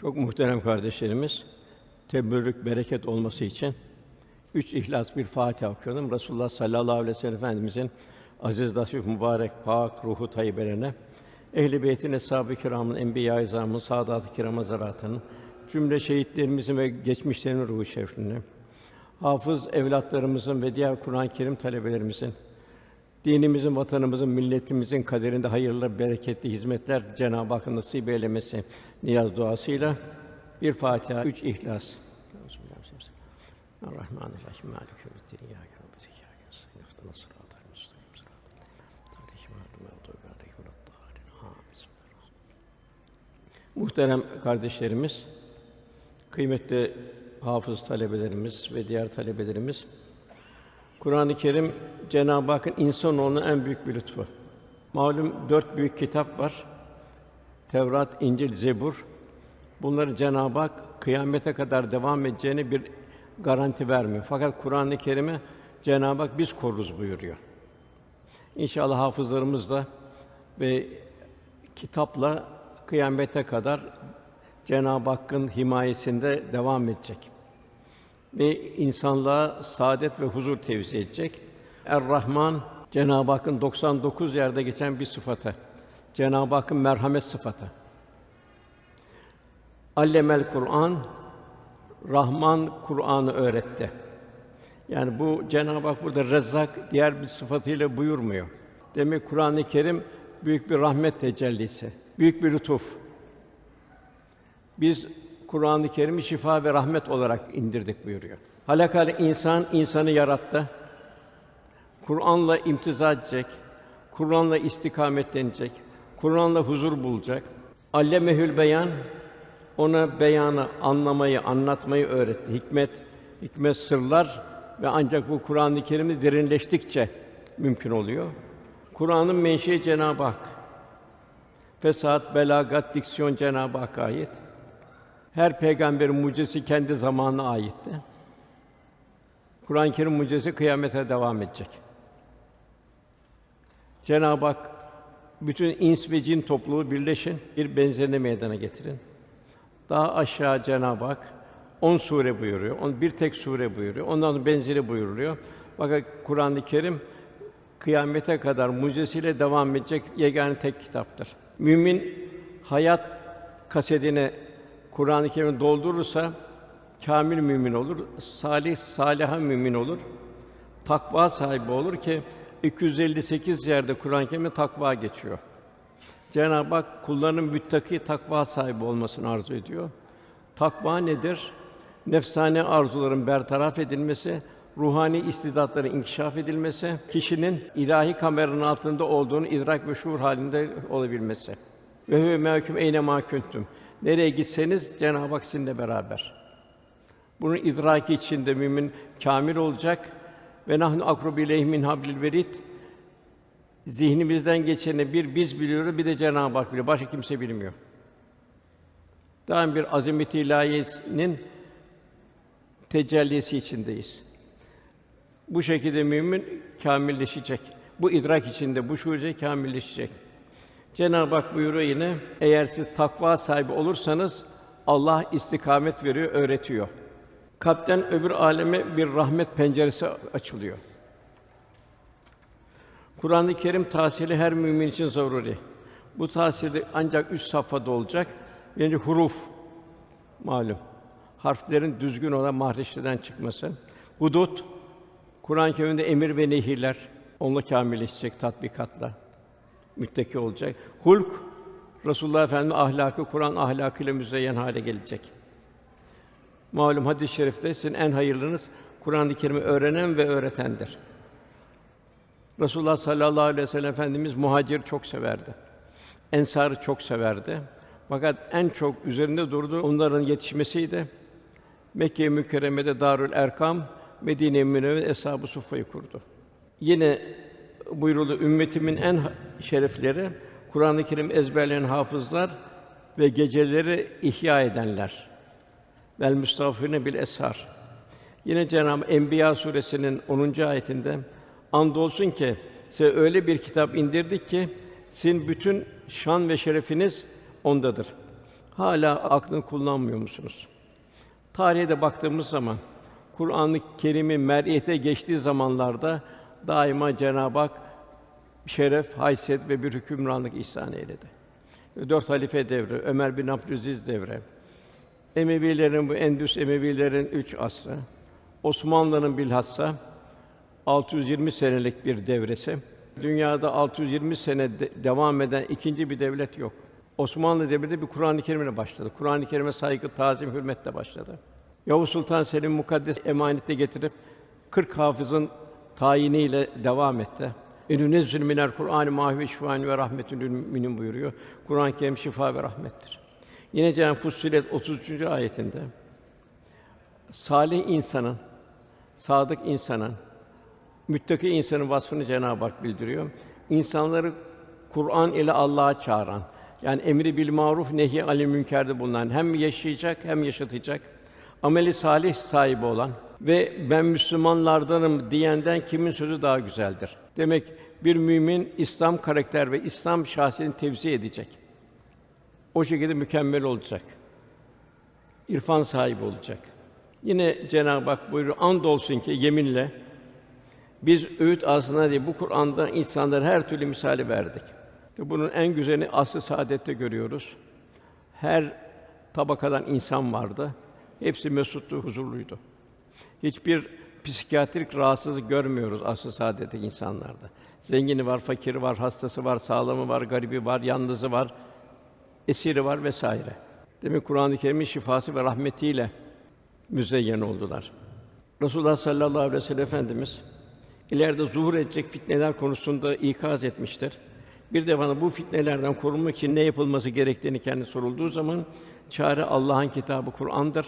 Çok muhterem kardeşlerimiz, teberrük, bereket olması için üç ihlas bir Fatiha okuyalım. Resulullah sallallahu aleyhi ve sellem Efendimizin aziz, nasip, mübarek, pak ruhu tayyibelerine, ehl-i beytin, eshab-ı kiramın, enbiya-i izamın, saadat-ı kiram hazaratının, cümle şehitlerimizin ve geçmişlerin ruhu şeriflerine, hafız evlatlarımızın ve diğer Kur'an-ı Kerim talebelerimizin, dinimizin, vatanımızın, milletimizin kaderinde hayırlı, bereketli hizmetler Cenab-ı Hakk'ın nasip eylemesi niyaz duasıyla bir Fatiha, üç İhlas. Bismillahirrahmanirrahim. Mâlik yevmiddin. Amin. Muhterem kardeşlerimiz, kıymetli hafız talebelerimiz ve diğer talebelerimiz, Kur'an-ı Kerim Cenab-ı Hakk'ın insanoğlunun en büyük bir lütfu. Malum dört büyük kitap var. Tevrat, İncil, Zebur. Bunları Cenab-ı Hak kıyamete kadar devam edeceğini bir garanti vermiyor. Fakat Kur'an-ı Kerim'i Cenab-ı Hak biz koruruz buyuruyor. İnşallah hafızlarımız da ve kitapla kıyamete kadar Cenab-ı Hakk'ın himayesinde devam edecek. Ve insanlığa saadet ve huzur tevzi edecek. Er-Rahman Cenab-ı Hakk'ın 99 yerde geçen bir sıfatı. Cenab-ı Hakk'ın merhamet sıfatı. Allemel Kur'an Rahman Kur'an'ı öğretti. Yani bu Cenab-ı Hak burada Rezzak diğer bir sıfatıyla buyurmuyor. Demek Kur'an-ı Kerim büyük bir rahmet tecellisi, büyük bir lütuf. Biz Kur'an-ı Kerim'i şifa ve rahmet olarak indirdik buyuruyor. Halakal insan insanı yarattı. Kur'an'la imtiza edecek, Kur'an'la istikametlenecek, Kur'an'la huzur bulacak. Allemehül beyan ona beyanı, anlamayı, anlatmayı öğretti. Hikmet, hikmet sırlar ve ancak bu Kur'an-ı Kerim'i derinleştikçe mümkün oluyor. Kur'an'ın menşei Cenab-ı Hak. Fesat, belagat, diksiyon Cenab-ı Hakk'a ait. Her peygamberin mucizesi kendi zamanına aitti. Kur'an-ı Kerim mucizesi kıyamete devam edecek. Cenab-ı Hak bütün ins ve cin topluluğu birleşin, bir benzerini meydana getirin. Daha aşağı Cenab-ı Hak on sure buyuruyor. On bir tek sure buyuruyor. Ondan benzeri buyuruluyor. Fakat Kur'an-ı Kerim kıyamete kadar mucizesiyle devam edecek yegane tek kitaptır. Mümin hayat kasedini Kur'an-ı Kerim doldurursa kamil mümin olur, salih saliha mümin olur. Takva sahibi olur ki 258 yerde Kur'an-ı Kerim'de takva geçiyor. Cenab-ı Hak kullarının müttaki takva sahibi olmasını arzu ediyor. Takva nedir? Nefsane arzuların bertaraf edilmesi, ruhani istidatların inkişaf edilmesi, kişinin ilahi kameranın altında olduğunu idrak ve şuur halinde olabilmesi. Ve huve mehkum eyne kuntum. Nereye gitseniz Cenab-ı Hak sizinle beraber. Bunun idraki içinde mümin kamil olacak ve nahnu akrubu ileyhi min hablil verid. Zihnimizden geçeni bir biz biliyoruz, bir de Cenab-ı Hak biliyor. Başka kimse bilmiyor. Daim bir azamet-i ilahiyesinin tecellisi içindeyiz. Bu şekilde mümin kamilleşecek. Bu idrak içinde bu şuurca kamilleşecek. Cenab-ı Hak buyuruyor yine, eğer siz takva sahibi olursanız Allah istikamet veriyor, öğretiyor. Kalpten öbür aleme bir rahmet penceresi açılıyor. Kur'an-ı Kerim tahsili her mümin için zaruri. Bu tahsili ancak üç safhada olacak. Yani huruf malum. Harflerin düzgün olan mahreçten çıkması. Hudut Kur'an-ı Kerim'de emir ve nehirler onunla kamilleşecek tatbikatla müttaki olacak. Hulk Resulullah Efendimiz ahlakı Kur'an ahlakıyla müzeyyen hale gelecek. Malum hadis-i şerifte sizin en hayırlınız Kur'an-ı Kerim'i öğrenen ve öğretendir. Resulullah sallallahu aleyhi ve sellem Efendimiz muhacir çok severdi. Ensarı çok severdi. Fakat en çok üzerinde durduğu onların yetişmesiydi. Mekke-i Mükerreme'de Darül Erkam, Medine-i Münevvere Eshab-ı Suffa'yı kurdu. Yine buyuruldu ümmetimin en şerefleri Kur'an-ı Kerim ezberleyen hafızlar ve geceleri ihya edenler. Vel müstafirine bil eshar. Yine Cenab-ı Enbiya suresinin 10. ayetinde andolsun ki size öyle bir kitap indirdik ki sizin bütün şan ve şerefiniz ondadır. hala aklını kullanmıyor musunuz? Tarihe de baktığımız zaman Kur'an-ı Kerim'in mer'iyete geçtiği zamanlarda daima Cenab-ı Hak şeref, haysiyet ve bir hükümranlık ihsan eyledi. Dört halife devri, Ömer bin Abdülaziz devri, Emevilerin bu Endüs Emevilerin üç asrı, Osmanlı'nın bilhassa 620 senelik bir devresi. Dünyada 620 sene de- devam eden ikinci bir devlet yok. Osmanlı devleti bir Kur'an-ı Kerim'le başladı. Kur'an-ı Kerim'e saygı, tazim, hürmetle başladı. Yavuz Sultan Selim mukaddes emanette getirip 40 hafızın tayiniyle devam etti. Enünezzül minel Kur'an-ı mahve şifaen ve rahmetün müminin buyuruyor. Kur'an-ı Kerim şifa ve rahmettir. Yine Cenab-ı Fussilet 33. ayetinde salih insanın, sadık insanın, müttaki insanın vasfını Cenab-ı Hak bildiriyor. İnsanları Kur'an ile Allah'a çağıran, yani emri bil maruf nehi anil münkerde bulunan hem yaşayacak hem yaşatacak. Ameli salih sahibi olan ve ben Müslümanlardanım diyenden kimin sözü daha güzeldir? Demek bir mümin İslam karakter ve İslam şahsiyetini tevzi edecek. O şekilde mükemmel olacak. İrfan sahibi olacak. Yine Cenab-ı Hak buyuruyor, andolsun ki yeminle biz öğüt aslında diye bu Kur'an'da insanlara her türlü misali verdik. Bunun en güzelini asr-ı saadette görüyoruz. Her tabakadan insan vardı. Hepsi mesuttu, huzurluydu. Hiçbir psikiyatrik rahatsızlık görmüyoruz asr-ı saadetteki insanlarda. Zengini var, fakiri var, hastası var, sağlamı var, garibi var, yalnızı var, esiri var vesaire. Demek Kur'an-ı Kerim'in şifası ve rahmetiyle müzeyyen oldular. Resulullah sallallahu aleyhi ve sellem Efendimiz ileride zuhur edecek fitneler konusunda ikaz etmiştir. Bir de bana bu fitnelerden korunmak için ne yapılması gerektiğini kendi sorulduğu zaman çare Allah'ın kitabı Kur'an'dır.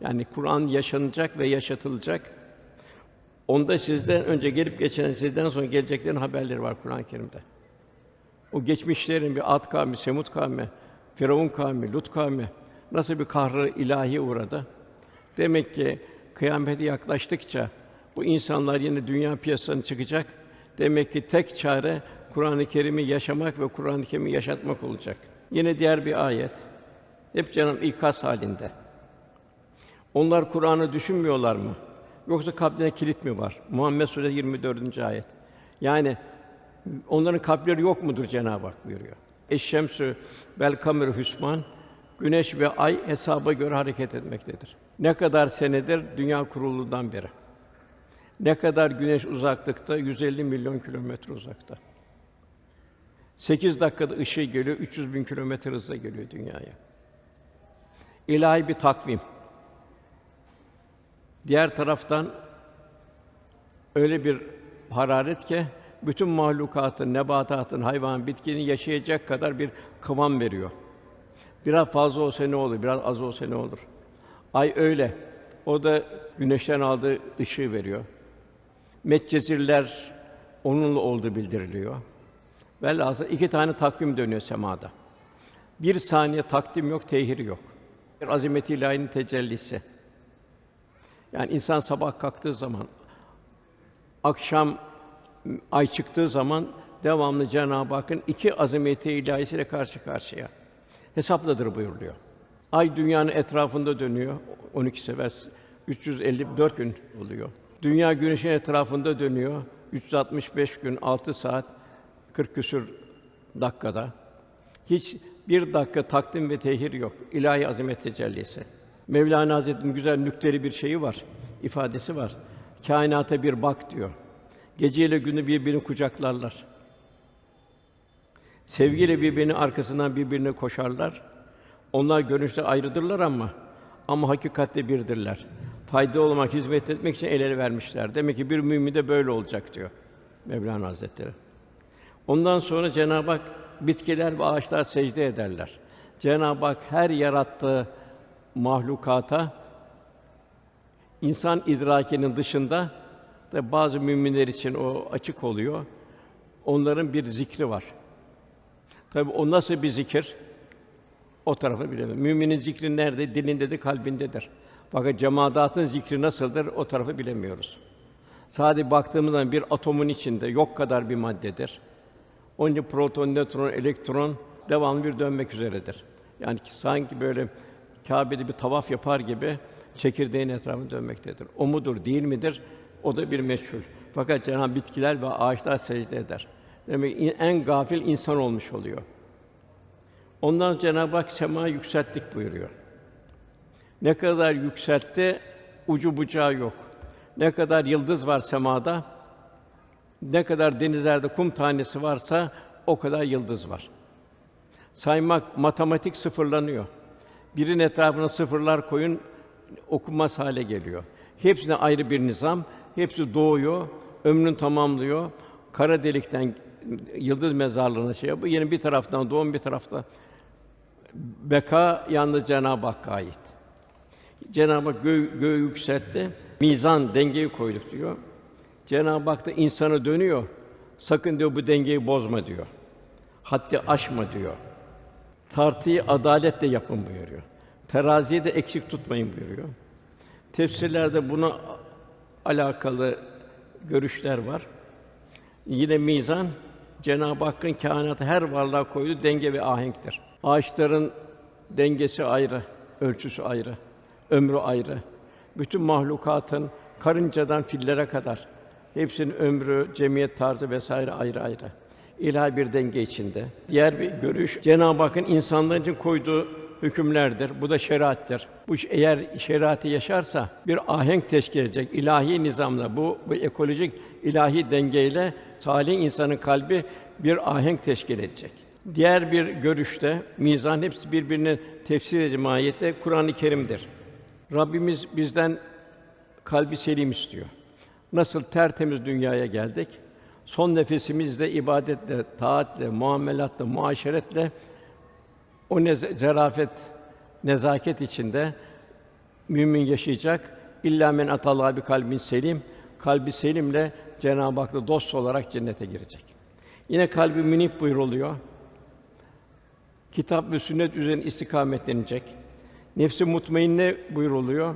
Yani Kur'an yaşanacak ve yaşatılacak. Onda sizden önce gelip geçen, sizden sonra geleceklerin haberleri var Kur'an-ı Kerim'de. O geçmişlerin bir Ad kavmi, Semud kavmi, Firavun kavmi, Lut kavmi nasıl bir kahrı ilahi uğradı. Demek ki kıyamete yaklaştıkça bu insanlar yine dünya piyasasına çıkacak. Demek ki tek çare Kur'an-ı Kerim'i yaşamak ve Kur'an-ı Kerim'i yaşatmak olacak. Yine diğer bir ayet. Hep canım ikaz halinde. Onlar Kur'an'ı düşünmüyorlar mı? Yoksa kalplerine kilit mi var? Muhammed Suresi 24. ayet. Yani onların kalpleri yok mudur Cenab-ı Hak buyuruyor. Eşşemsü bel kameru hüsman güneş ve ay hesaba göre hareket etmektedir. Ne kadar senedir dünya kurulduğundan beri. Ne kadar güneş uzaklıkta? 150 milyon kilometre uzakta. 8 dakikada ışığı geliyor, 300 bin kilometre hızla geliyor dünyaya. İlahi bir takvim. Diğer taraftan öyle bir hararet ki bütün mahlukatın, nebatatın, hayvan, bitkinin yaşayacak kadar bir kıvam veriyor. Biraz fazla olsa ne olur, biraz az olsa ne olur. Ay öyle. O da güneşten aldığı ışığı veriyor. Medcezirler onunla olduğu bildiriliyor. Velhâsıl iki tane takvim dönüyor semada. Bir saniye takdim yok, tehir yok. Bir azameti ilahinin tecellisi. Yani insan sabah kalktığı zaman, akşam ay çıktığı zaman devamlı Cenab-ı Hakk'ın iki azameti ilahisiyle karşı karşıya. Hesapladır buyuruluyor. Ay dünyanın etrafında dönüyor. 12 sefer 354 gün oluyor. Dünya güneşin etrafında dönüyor. 365 gün 6 saat 40 küsur dakikada. Hiç bir dakika takdim ve tehir yok. İlahi azamet tecellisi. Mevlana Hazretleri'nin güzel nükteli bir şeyi var, ifadesi var. Kainata bir bak diyor. Geceyle günü birbirini kucaklarlar. Sevgiyle birbirinin arkasından birbirine koşarlar. Onlar görünüşte ayrıdırlar ama ama hakikatte birdirler. Fayda olmak, hizmet etmek için el ele vermişler. Demek ki bir mümin de böyle olacak diyor Mevlana Hazretleri. Ondan sonra Cenab-ı Hak bitkiler ve ağaçlar secde ederler. Cenab-ı Hak her yarattığı mahlukata insan idrakinin dışında da bazı müminler için o açık oluyor. Onların bir zikri var. Tabi o nasıl bir zikir? O tarafı bilemem. Müminin zikri nerede? Dilindedir, kalbindedir. Fakat cemaatın zikri nasıldır? O tarafı bilemiyoruz. Sadece baktığımız bir atomun içinde yok kadar bir maddedir. Onun için proton, nötron, elektron devamlı bir dönmek üzeredir. Yani ki sanki böyle Kâbe'de bir tavaf yapar gibi çekirdeğin etrafında dönmektedir. O mudur, değil midir? O da bir meçhul. Fakat Cenab-ı bitkiler ve ağaçlar secde eder. Demek en gafil insan olmuş oluyor. Ondan Cenab-ı Hak sema yükselttik buyuruyor. Ne kadar yükseltti, ucu bucağı yok. Ne kadar yıldız var semada, ne kadar denizlerde kum tanesi varsa o kadar yıldız var. Saymak matematik sıfırlanıyor. Birin etrafına sıfırlar koyun okunmaz hale geliyor. Hepsine ayrı bir nizam, hepsi doğuyor, ömrünü tamamlıyor. Kara delikten yıldız mezarlığına şey yapıyor. Yine bir taraftan doğum bir tarafta beka yalnız Cenab-ı Hakk'a ait. Cenab-ı Hak göğü, göğü yükseltti. Mizan dengeyi koyduk diyor. Cenab-ı Hak da insanı dönüyor. Sakın diyor bu dengeyi bozma diyor. Haddi aşma diyor. Tartıyı adaletle yapın buyuruyor. Teraziyi de eksik tutmayın buyuruyor. Tefsirlerde buna alakalı görüşler var. Yine mizan Cenab-ı Hakk'ın kainatı her varlığa koyduğu denge ve ahenktir. Ağaçların dengesi ayrı, ölçüsü ayrı, ömrü ayrı. Bütün mahlukatın karıncadan fillere kadar hepsinin ömrü, cemiyet tarzı vesaire ayrı ayrı. İlahi bir denge içinde. Diğer bir görüş Cenab-ı Hakk'ın insanlar için koyduğu hükümlerdir. Bu da şeriattir. Bu eğer şeriatı yaşarsa bir ahenk teşkil edecek ilahi nizamla bu bu ekolojik ilahi dengeyle salih insanın kalbi bir ahenk teşkil edecek. Diğer bir görüşte mizan hepsi birbirini tefsir edici mahiyette Kur'an-ı Kerim'dir. Rabbimiz bizden kalbi selim istiyor. Nasıl tertemiz dünyaya geldik, son nefesimizde ibadetle, taatle, muamelatla, muaşeretle o ne zerafet, nezaket içinde mümin yaşayacak. İlla men atallaha bir kalbin selim, kalbi selimle Cenab-ı Hak'la dost olarak cennete girecek. Yine kalbi münip buyuruluyor. Kitap ve sünnet üzerine istikametlenecek. Nefsi mutmainne buyuruluyor.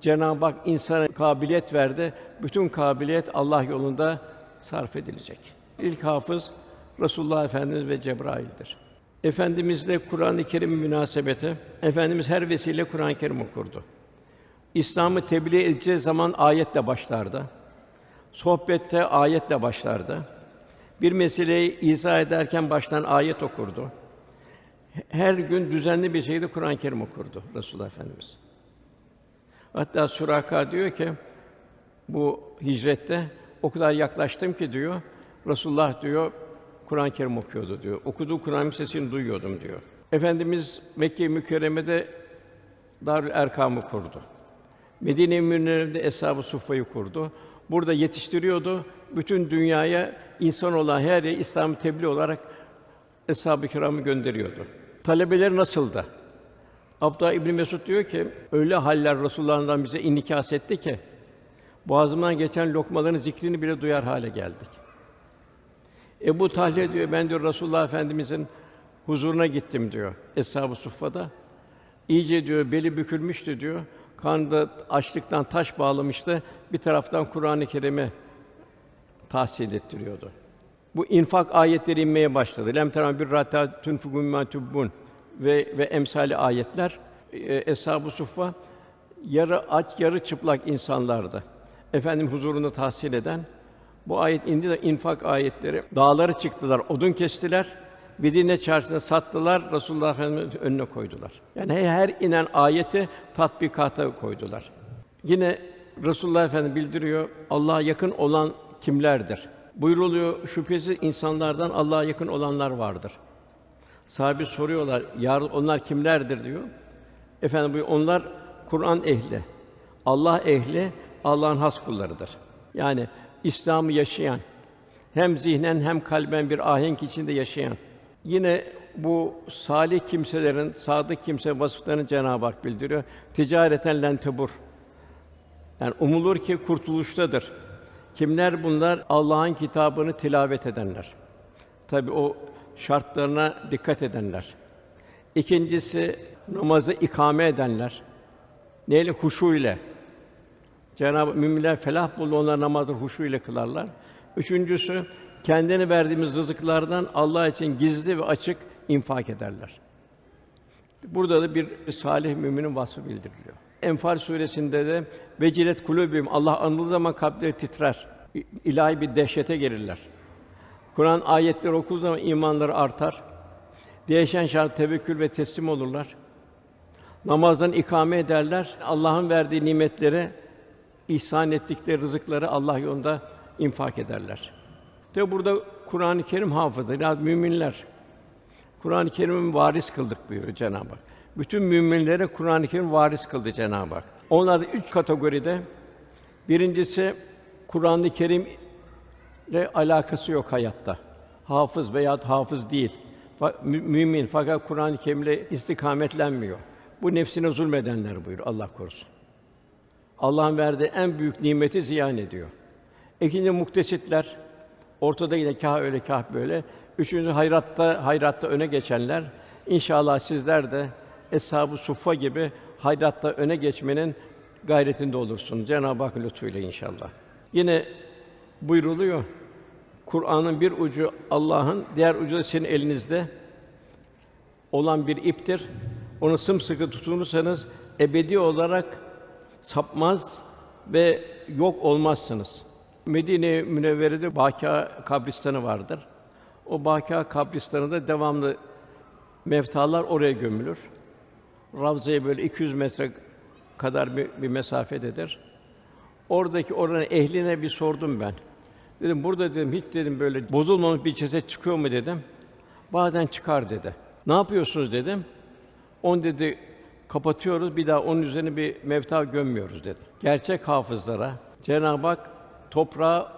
Cenab-ı Hak insana kabiliyet verdi. Bütün kabiliyet Allah yolunda sarf edilecek. İlk hafız Resulullah Efendimiz ve Cebrail'dir. Efendimizle Kur'an-ı Kerim münasebeti Efendimiz her vesile Kur'an-ı Kerim okurdu. İslam'ı tebliğ edeceği zaman ayetle başlardı. Sohbette ayetle başlardı. Bir meseleyi izah ederken baştan ayet okurdu. Her gün düzenli bir şekilde Kur'an-ı Kerim okurdu Resulullah Efendimiz. Hatta Suraka diyor ki bu hicrette o kadar yaklaştım ki diyor Resulullah diyor Kur'an-ı Kerim okuyordu diyor. Okuduğu Kur'an sesini duyuyordum diyor. Efendimiz Mekke-i Mükerreme'de Darül Erkam'ı kurdu. Medine-i Münevvere'de Eshab-ı Suffa'yı kurdu. Burada yetiştiriyordu. Bütün dünyaya insan olan her yere İslam'ı tebliğ olarak Eshab-ı Kiram'ı gönderiyordu. Talebeleri nasıldı? Abdullah İbn Mesud diyor ki öyle haller Resulullah'dan bize inikas etti ki boğazımdan geçen lokmaların zikrini bile duyar hale geldik. Ebu Talha diyor ben diyor Resulullah Efendimizin huzuruna gittim diyor Eshab-ı Suffa'da. İyice diyor beli bükülmüştü diyor. Karnında açlıktan taş bağlamıştı. Bir taraftan Kur'an-ı Kerim'i tahsil ettiriyordu. Bu infak ayetleri inmeye başladı. Lem teram bir rata tunfukum ma ve ve emsali ayetler e, Eshab-ı Suffa yarı aç yarı çıplak insanlardı. Efendim huzurunda tahsil eden bu ayet indi de infak ayetleri. Dağları çıktılar, odun kestiler. Medine çarşısında sattılar, Resulullah Efendimiz önüne koydular. Yani her inen ayeti tatbikata koydular. Yine Resulullah Efendimiz bildiriyor, Allah'a yakın olan kimlerdir? Buyruluyor, şüphesiz insanlardan Allah'a yakın olanlar vardır. Sahabe soruyorlar, yar onlar kimlerdir diyor. Efendim buyuruyor, onlar Kur'an ehli, Allah ehli, Allah'ın has kullarıdır. Yani İslam'ı yaşayan, hem zihnen hem kalben bir ahenk içinde yaşayan. Yine bu salih kimselerin, sadık kimse vasıflarını Cenab-ı Hak bildiriyor. Ticareten len tebur. Yani umulur ki kurtuluştadır. Kimler bunlar? Allah'ın kitabını tilavet edenler. Tabi o şartlarına dikkat edenler. İkincisi namazı ikame edenler. Neyle huşu ile. Cenab-ı müminler felah buldu onlar namazı huşu ile kılarlar. Üçüncüsü kendini verdiğimiz rızıklardan Allah için gizli ve açık infak ederler. Burada da bir salih müminin vasfı bildiriliyor. Enfal suresinde de vecilet kulubim Allah anıldığı zaman kalpleri titrer. İlahi bir dehşete gelirler. Kur'an ayetleri okuduğu zaman imanları artar. Değişen şart tevekkül ve teslim olurlar. Namazdan ikame ederler. Allah'ın verdiği nimetleri, ihsan ettikleri rızıkları Allah yolunda infak ederler. Tabi burada Kur'an-ı Kerim hafızı, yani müminler. Kur'an-ı Kerim'in varis kıldık buyuruyor Cenab-ı Hak. Bütün müminlere Kur'an-ı Kerim varis kıldı Cenab-ı Hak. Onlar da üç kategoride. Birincisi Kur'an-ı Kerim ile alakası yok hayatta. Hafız veya hafız değil. Mü- Mümin fakat Kur'an-ı Kerim'le istikametlenmiyor. Bu nefsine zulmedenler buyuruyor Allah korusun. Allah'ın verdiği en büyük nimeti ziyan ediyor. İkinci muktesitler, ortada yine kâh öyle kâh böyle. Üçüncü hayratta hayratta öne geçenler. İnşallah sizler de eshab-ı suffa gibi hayratta öne geçmenin gayretinde olursunuz. Cenab-ı Hak lütfuyla inşallah. Yine buyruluyor. Kur'an'ın bir ucu Allah'ın, diğer ucu da senin elinizde olan bir iptir. Onu sımsıkı tutunursanız ebedi olarak sapmaz ve yok olmazsınız. Medine Münevvere'de Bâkâ kabristanı vardır. O Bâkâ kabristanında devamlı mevtalar oraya gömülür. Ravza'ya böyle 200 metre kadar bir, bir mesafededir. Oradaki oranın ehline bir sordum ben. Dedim burada dedim hiç dedim böyle bozulmamış bir ceset çıkıyor mu dedim. Bazen çıkar dedi. Ne yapıyorsunuz dedim. On dedi kapatıyoruz bir daha onun üzerine bir mevta gömmüyoruz dedi. Gerçek hafızlara Cenab-ı Hak toprağa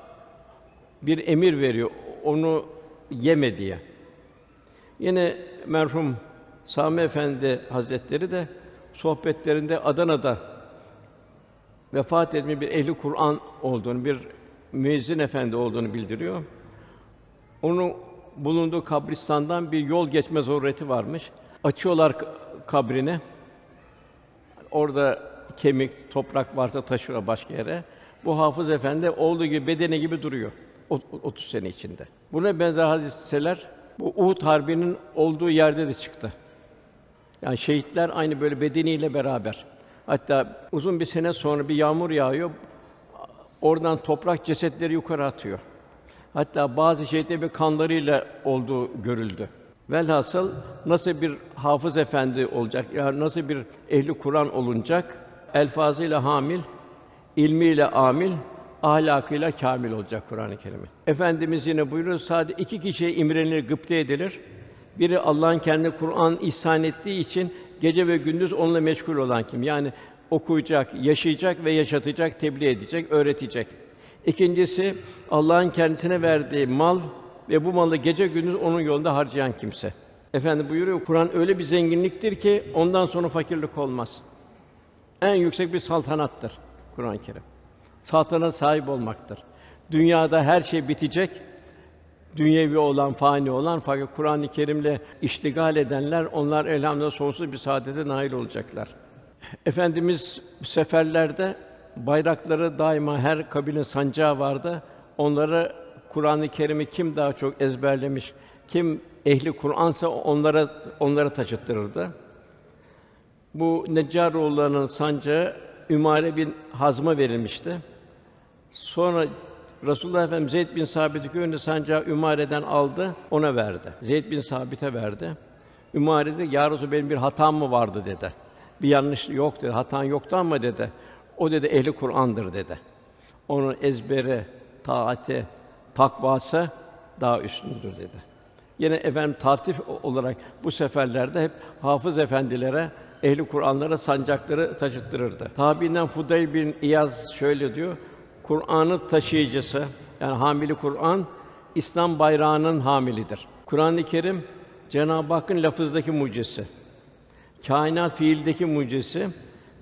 bir emir veriyor. Onu yeme diye. Yine merhum Sami Efendi Hazretleri de sohbetlerinde Adana'da vefat etmiş bir ehli Kur'an olduğunu, bir müezzin efendi olduğunu bildiriyor. Onun bulunduğu kabristandan bir yol geçme zoruneti varmış. Açıyorlar kabrini. Orada kemik, toprak varsa taşıyor başka yere. Bu hafız efendi olduğu gibi bedeni gibi duruyor. o- 30 sene içinde. Buna benzer hadiseler bu Uhud harbinin olduğu yerde de çıktı. Yani şehitler aynı böyle bedeniyle beraber. Hatta uzun bir sene sonra bir yağmur yağıyor. Oradan toprak cesetleri yukarı atıyor. Hatta bazı şehitlerin kanlarıyla olduğu görüldü. Velhasıl nasıl bir hafız efendi olacak, yani nasıl bir ehli Kur'an olunacak? Elfazıyla hamil, ilmiyle amil, ahlakıyla kamil olacak Kur'an-ı Kerim'in. Efendimiz yine buyuruyor, sadece iki kişiye imrenilir, gıpta edilir. Biri Allah'ın kendi Kur'an ihsan ettiği için gece ve gündüz onunla meşgul olan kim? Yani okuyacak, yaşayacak ve yaşatacak, tebliğ edecek, öğretecek. İkincisi Allah'ın kendisine verdiği mal ve bu malı gece gündüz onun yolunda harcayan kimse. Efendi buyuruyor, Kur'an öyle bir zenginliktir ki ondan sonra fakirlik olmaz. En yüksek bir saltanattır Kur'an-ı Kerim. Saltanat sahip olmaktır. Dünyada her şey bitecek, dünyevi olan, fani olan fakat Kur'an-ı Kerim'le iştigal edenler onlar elhamdülillah sonsuz bir saadete nail olacaklar. Efendimiz seferlerde bayrakları daima her kabile sancağı vardı. Onları Kur'an-ı Kerim'i kim daha çok ezberlemiş, kim ehli Kur'ansa onlara onlara taşıttırırdı. Bu Neccaroğulları'nın sancağı Ümare bin Hazm'a verilmişti. Sonra Resulullah Efendimiz Zeyd bin Sabit'i önünde sancağı Ümare'den aldı, ona verdi. Zeyd bin Sabit'e verdi. Ümare de "Ya Resulallah, benim bir hatam mı vardı?" dedi. Bir yanlış yok dedi. Hatan yoktu ama dedi. O dedi ehli Kur'an'dır dedi. Onun ezberi, taati, takvası daha üstündür dedi. Yine efendim tartif olarak bu seferlerde hep hafız efendilere ehli Kur'anlara sancakları taşıttırırdı. Tabiinden Fudayl bin İyaz şöyle diyor: Kur'an'ı taşıyıcısı yani hamili Kur'an İslam bayrağının hamilidir. Kur'an-ı Kerim Cenab-ı Hakk'ın lafızdaki mucizesi. Kainat fiildeki mucizesi,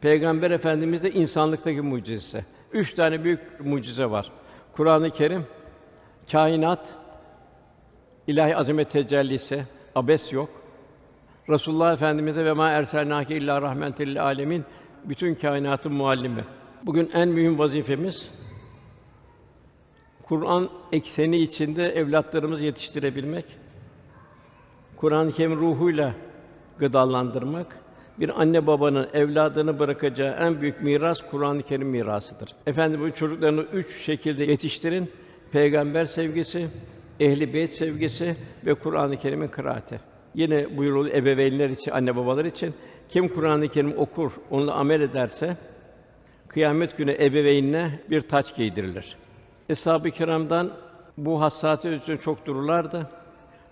Peygamber Efendimiz de insanlıktaki mucizesi. Üç tane büyük mucize var. Kur'an-ı Kerim, kainat, ilahi azamet tecellisi, abes yok. Resulullah Efendimize ve ma erselnâke illa rahmeten lil âlemin bütün kainatın muallimi. Bugün en mühim vazifemiz Kur'an ekseni içinde evlatlarımızı yetiştirebilmek. Kur'an-ı Kerim ruhuyla gıdalandırmak, bir anne babanın evladını bırakacağı en büyük miras Kur'an-ı Kerim mirasıdır. Efendim bu çocuklarını üç şekilde yetiştirin. Peygamber sevgisi, ehli beyt sevgisi ve Kur'an-ı Kerim'in kıraati. Yine buyuruldu ebeveynler için, anne babalar için kim Kur'an-ı Kerim okur, onunla amel ederse kıyamet günü ebeveynine bir taç giydirilir. Eshab-ı Kiram'dan bu hassasiyet için çok dururlardı.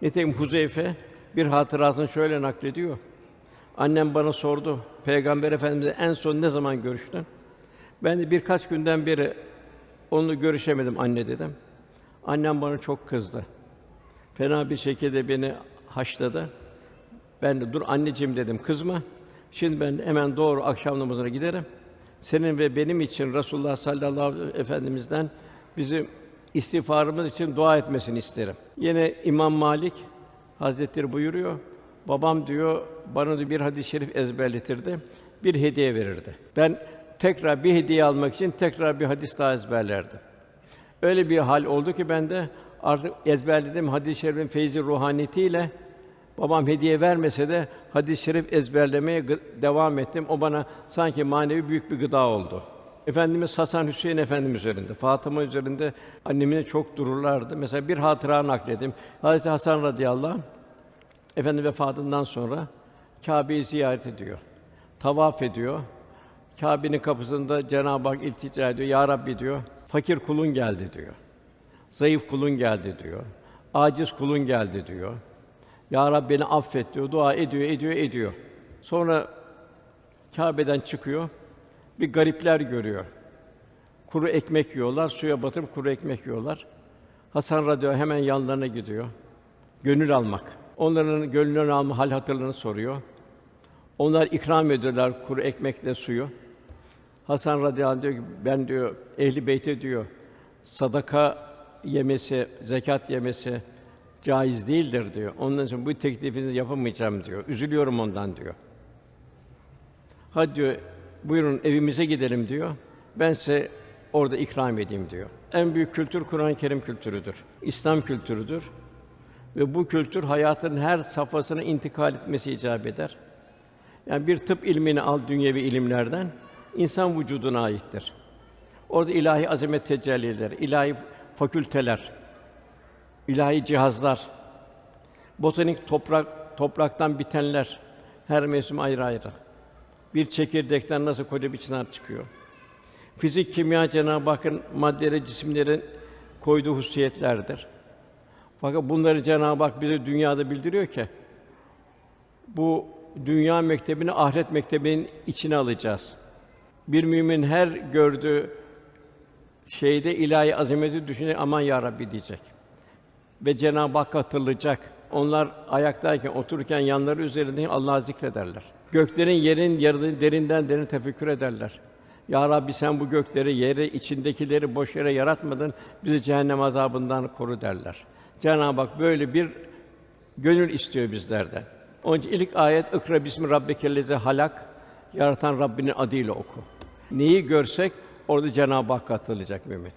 Nitekim Huzeyfe bir hatırasını şöyle naklediyor. Annem bana sordu, Peygamber Efendimiz'le en son ne zaman görüştün? Ben de birkaç günden beri onunla görüşemedim anne dedim. Annem bana çok kızdı. Fena bir şekilde beni haşladı. Ben de dur anneciğim dedim, kızma. Şimdi ben hemen doğru akşam namazına giderim. Senin ve benim için Resulullah sallallahu aleyhi ve efendimizden bizim istiğfarımız için dua etmesini isterim. Yine İmam Malik Hazretleri buyuruyor. Babam diyor bana bir hadis-i şerif ezberletirdi. Bir hediye verirdi. Ben tekrar bir hediye almak için tekrar bir hadis daha ezberlerdim. Öyle bir hal oldu ki ben de artık ezberlediğim hadis-i şerifin feyzi ruhaniyetiyle babam hediye vermese de hadis-i şerif ezberlemeye devam ettim. O bana sanki manevi büyük bir gıda oldu. Efendimiz Hasan Hüseyin Efendimiz üzerinde, Fatıma üzerinde annemine çok dururlardı. Mesela bir hatıra nakledim. Hazreti Hasan radıyallahu anh Efendi vefatından sonra Kâbe'yi ziyaret ediyor. Tavaf ediyor. Kâbe'nin kapısında Cenab-ı Hak iltica ediyor. Ya Rabbi diyor, fakir kulun geldi diyor. Zayıf kulun geldi diyor. Aciz kulun geldi diyor. Ya Rabbi beni affet diyor. Dua ediyor, ediyor, ediyor. Sonra Kâbe'den çıkıyor. Bir garipler görüyor. Kuru ekmek yiyorlar, suya batırıp kuru ekmek yiyorlar. Hasan radıyallahu hemen yanlarına gidiyor. Gönül almak. Onların gönlünü alma hal hatırlarını soruyor. Onlar ikram ediyorlar kuru ekmekle suyu. Hasan radıyallahu anh diyor ki ben diyor ehli beyte diyor sadaka yemesi, zekat yemesi caiz değildir diyor. Onun için bu teklifinizi yapamayacağım diyor. Üzülüyorum ondan diyor. Hadi diyor buyurun evimize gidelim diyor. Ben size orada ikram edeyim diyor. En büyük kültür Kur'an-ı Kerim kültürüdür. İslam kültürüdür. Ve bu kültür hayatın her safhasına intikal etmesi icap eder. Yani bir tıp ilmini al dünyevi ilimlerden, insan vücuduna aittir. Orada ilahi azamet tecelliler, ilahi fakülteler, ilahi cihazlar, botanik toprak topraktan bitenler, her mevsim ayrı ayrı. Bir çekirdekten nasıl koca bir çınar çıkıyor. Fizik, kimya Cenab-ı Hakk'ın maddelere, cisimlerin koyduğu hususiyetlerdir. Fakat bunları Cenab-ı Hak bize dünyada bildiriyor ki bu dünya mektebini ahiret mektebinin içine alacağız. Bir mümin her gördüğü şeyde ilahi azameti düşünecek, aman ya Rabbi diyecek. Ve Cenab-ı Hak hatırlayacak. Onlar ayaktayken, otururken yanları üzerinde Allah'ı zikrederler. Göklerin, yerin yaradığını derinden derin tefekkür ederler. Ya Rabbi sen bu gökleri, yeri, içindekileri boş yere yaratmadın, bizi cehennem azabından koru derler. Cenab-ı Hak böyle bir gönül istiyor bizlerden. Onun için ilk ayet "Ikra bismi rabbikellezi halak" yaratan Rabbinin adıyla oku. Neyi görsek orada Cenab-ı Hak hatırlayacak mümin.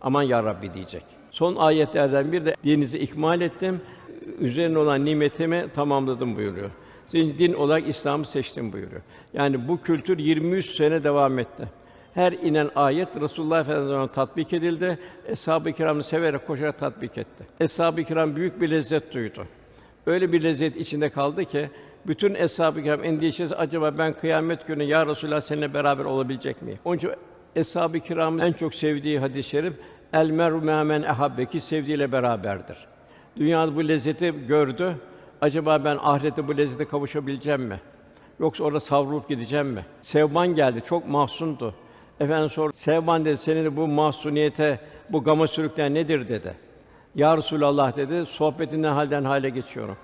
Aman ya Rabbi diyecek. Son ayetlerden bir de dininizi ikmal ettim. Üzerine olan nimetimi tamamladım buyuruyor. Sizin din olarak İslam'ı seçtim buyuruyor. Yani bu kültür 23 sene devam etti. Her inen ayet Resulullah Efendimiz'e tatbik edildi. Eshab-ı kiramı severek koşarak tatbik etti. Eshab-ı kiram büyük bir lezzet duydu. Öyle bir lezzet içinde kaldı ki bütün eshab-ı kiram endişesi acaba ben kıyamet günü ya Resulullah seninle beraber olabilecek miyim? Onun için eshab-ı kiramın en çok sevdiği hadis-i şerif el meru men ehabbe ki sevdiğiyle beraberdir. Dünyada bu lezzeti gördü. Acaba ben ahirette bu lezzete kavuşabileceğim mi? Yoksa orada savrulup gideceğim mi? Sevban geldi, çok mahzundu. Efendim sor, Sevban dedi, senin bu mahzuniyete, bu gama sürükleyen nedir dedi. Ya Resulallah dedi, sohbetinden halden hale geçiyorum.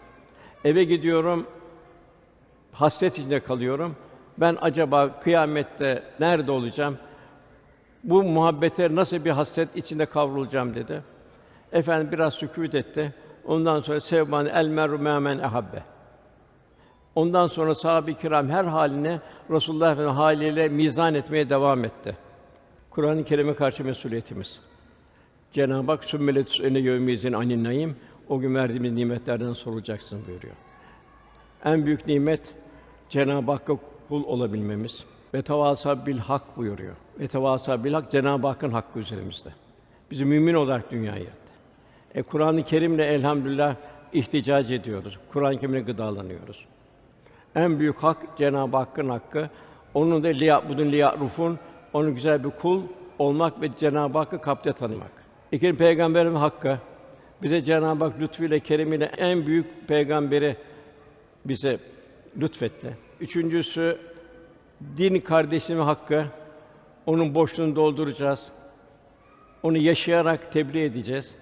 Eve gidiyorum, hasret içinde kalıyorum. Ben acaba kıyamette nerede olacağım? Bu muhabbete nasıl bir hasret içinde kavrulacağım dedi. Efendim biraz sükût etti. Ondan sonra sevban el meru men ehabbe. Ondan sonra sahabe-i kiram her haline Resulullah Efendimiz haliyle mizan etmeye devam etti. Kur'an-ı Kerim'e karşı mesuliyetimiz. Cenab-ı Hak sümmelet ene yevmizin anin o gün verdiğimiz nimetlerden sorulacaksın buyuruyor. En büyük nimet Cenab-ı Hakk'a kul olabilmemiz. Ve tevasa bil hak buyuruyor. Ve tevasa bil hak Cenab-ı Hakk'ın hakkı üzerimizde. Bizi mümin olarak dünyaya yarattı. E Kur'an-ı Kerim'le elhamdülillah ihticac ediyoruz. Kur'an-ı Kerim'le gıdalanıyoruz. En büyük hak Cenab-ı Hakk'ın hakkı. Onun da liya'budun liya'rufun onun güzel bir kul olmak ve Cenab-ı Hakk'ı kalpte tanımak. İkinci peygamberin hakkı. Bize Cenab-ı Hak lütfuyla keremiyle en büyük peygamberi bize lütfetti. Üçüncüsü din kardeşimin hakkı. Onun boşluğunu dolduracağız. Onu yaşayarak tebliğ edeceğiz.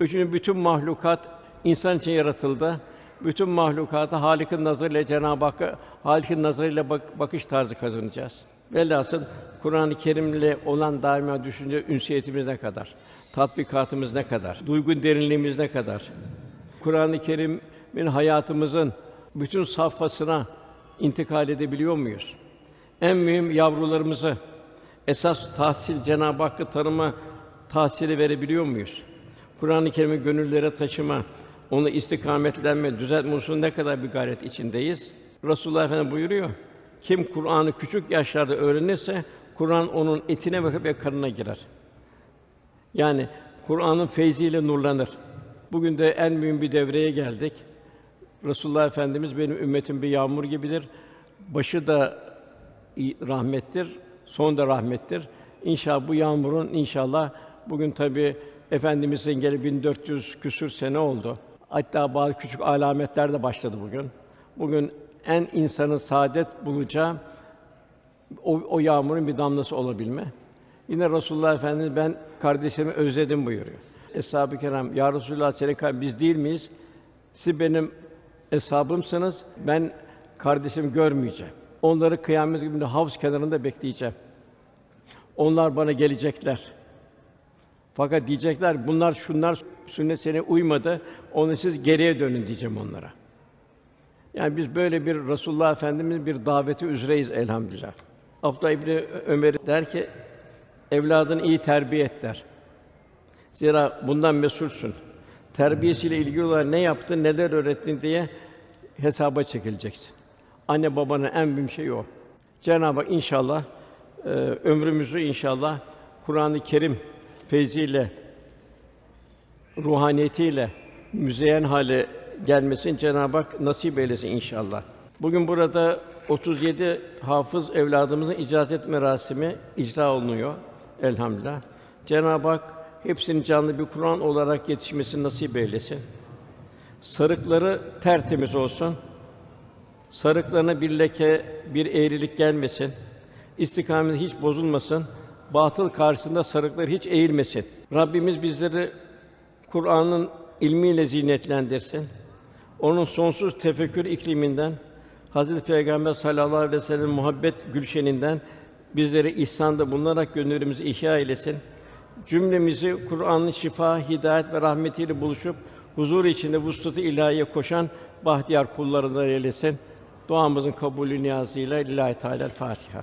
Üçüncü bütün mahlukat insan için yaratıldı. Bütün mahlukata Halik'in nazarıyla Cenab-ı Hakk'a Halik'in nazarıyla bak- bakış tarzı kazanacağız. Velhasıl Kur'an-ı Kerim'le olan daima düşünce ünsiyetimiz ne kadar, tatbikatımız ne kadar, duygu derinliğimiz ne kadar, Kur'an-ı Kerim'in hayatımızın bütün safhasına intikal edebiliyor muyuz? En mühim yavrularımızı esas tahsil Cenab-ı Hakk'ı tanıma tahsili verebiliyor muyuz? Kur'an-ı Kerim'i gönüllere taşıma, onu istikametlenme, düzeltme hususunda ne kadar bir gayret içindeyiz? Resulullah Efendimiz buyuruyor. Kim Kur'an'ı küçük yaşlarda öğrenirse Kur'an onun etine ve kanına girer. Yani Kur'an'ın feyziyle nurlanır. Bugün de en mühim bir devreye geldik. Resulullah Efendimiz benim ümmetim bir yağmur gibidir. Başı da rahmettir, son da rahmettir. İnşallah bu yağmurun inşallah bugün tabi Efendimizin gelip 1400 küsür sene oldu. Hatta bazı küçük alametler de başladı bugün. Bugün en insanın saadet bulacağı o, o yağmurun bir damlası olabilme. Yine Resulullah Efendimiz ben kardeşlerimi özledim buyuruyor. Eshab-ı Kiram ya Resulullah senin kar- biz değil miyiz? Siz benim eshabımsınız. Ben kardeşimi görmeyeceğim. Onları kıyamet gününde havz kenarında bekleyeceğim. Onlar bana gelecekler. Fakat diyecekler bunlar şunlar sünnet sene uymadı. Onu siz geriye dönün diyeceğim onlara. Yani biz böyle bir Resulullah Efendimiz bir daveti üzereyiz elhamdülillah. Abdullah İbni Ömer der ki evladını iyi terbiye et der. Zira bundan mesulsün. Terbiyesiyle ilgili olarak ne yaptın, neler öğrettin diye hesaba çekileceksin. Anne babanın en büyük şeyi o. Cenab-ı Hak inşallah e, ömrümüzü inşallah Kur'an-ı Kerim feyziyle, ruhaniyetiyle müzeyyen hale gelmesin Cenab-ı Hak nasip eylesin inşallah. Bugün burada 37 hafız evladımızın icazet merasimi icra olunuyor elhamdülillah. Cenab-ı Hak hepsinin canlı bir Kur'an olarak yetişmesini nasip eylesin. Sarıkları tertemiz olsun. Sarıklarına bir leke, bir eğrilik gelmesin. İstikameti hiç bozulmasın. Batıl karşısında sarıkları hiç eğilmesin. Rabbimiz bizleri Kur'an'ın ilmiyle zinetlendirsin. Onun sonsuz tefekkür ikliminden, Hazreti Peygamber sallallahu aleyhi ve sellem muhabbet gülşeninden bizleri ihsanda bulunarak gönüllerimizi ihya eylesin. Cümlemizi Kur'an'ın şifa, hidayet ve rahmetiyle buluşup huzur içinde vuslat-ı ilahiye koşan bahtiyar kullarından eylesin. Duamızın kabulü niyazıyla Lillahi Teala Fatiha.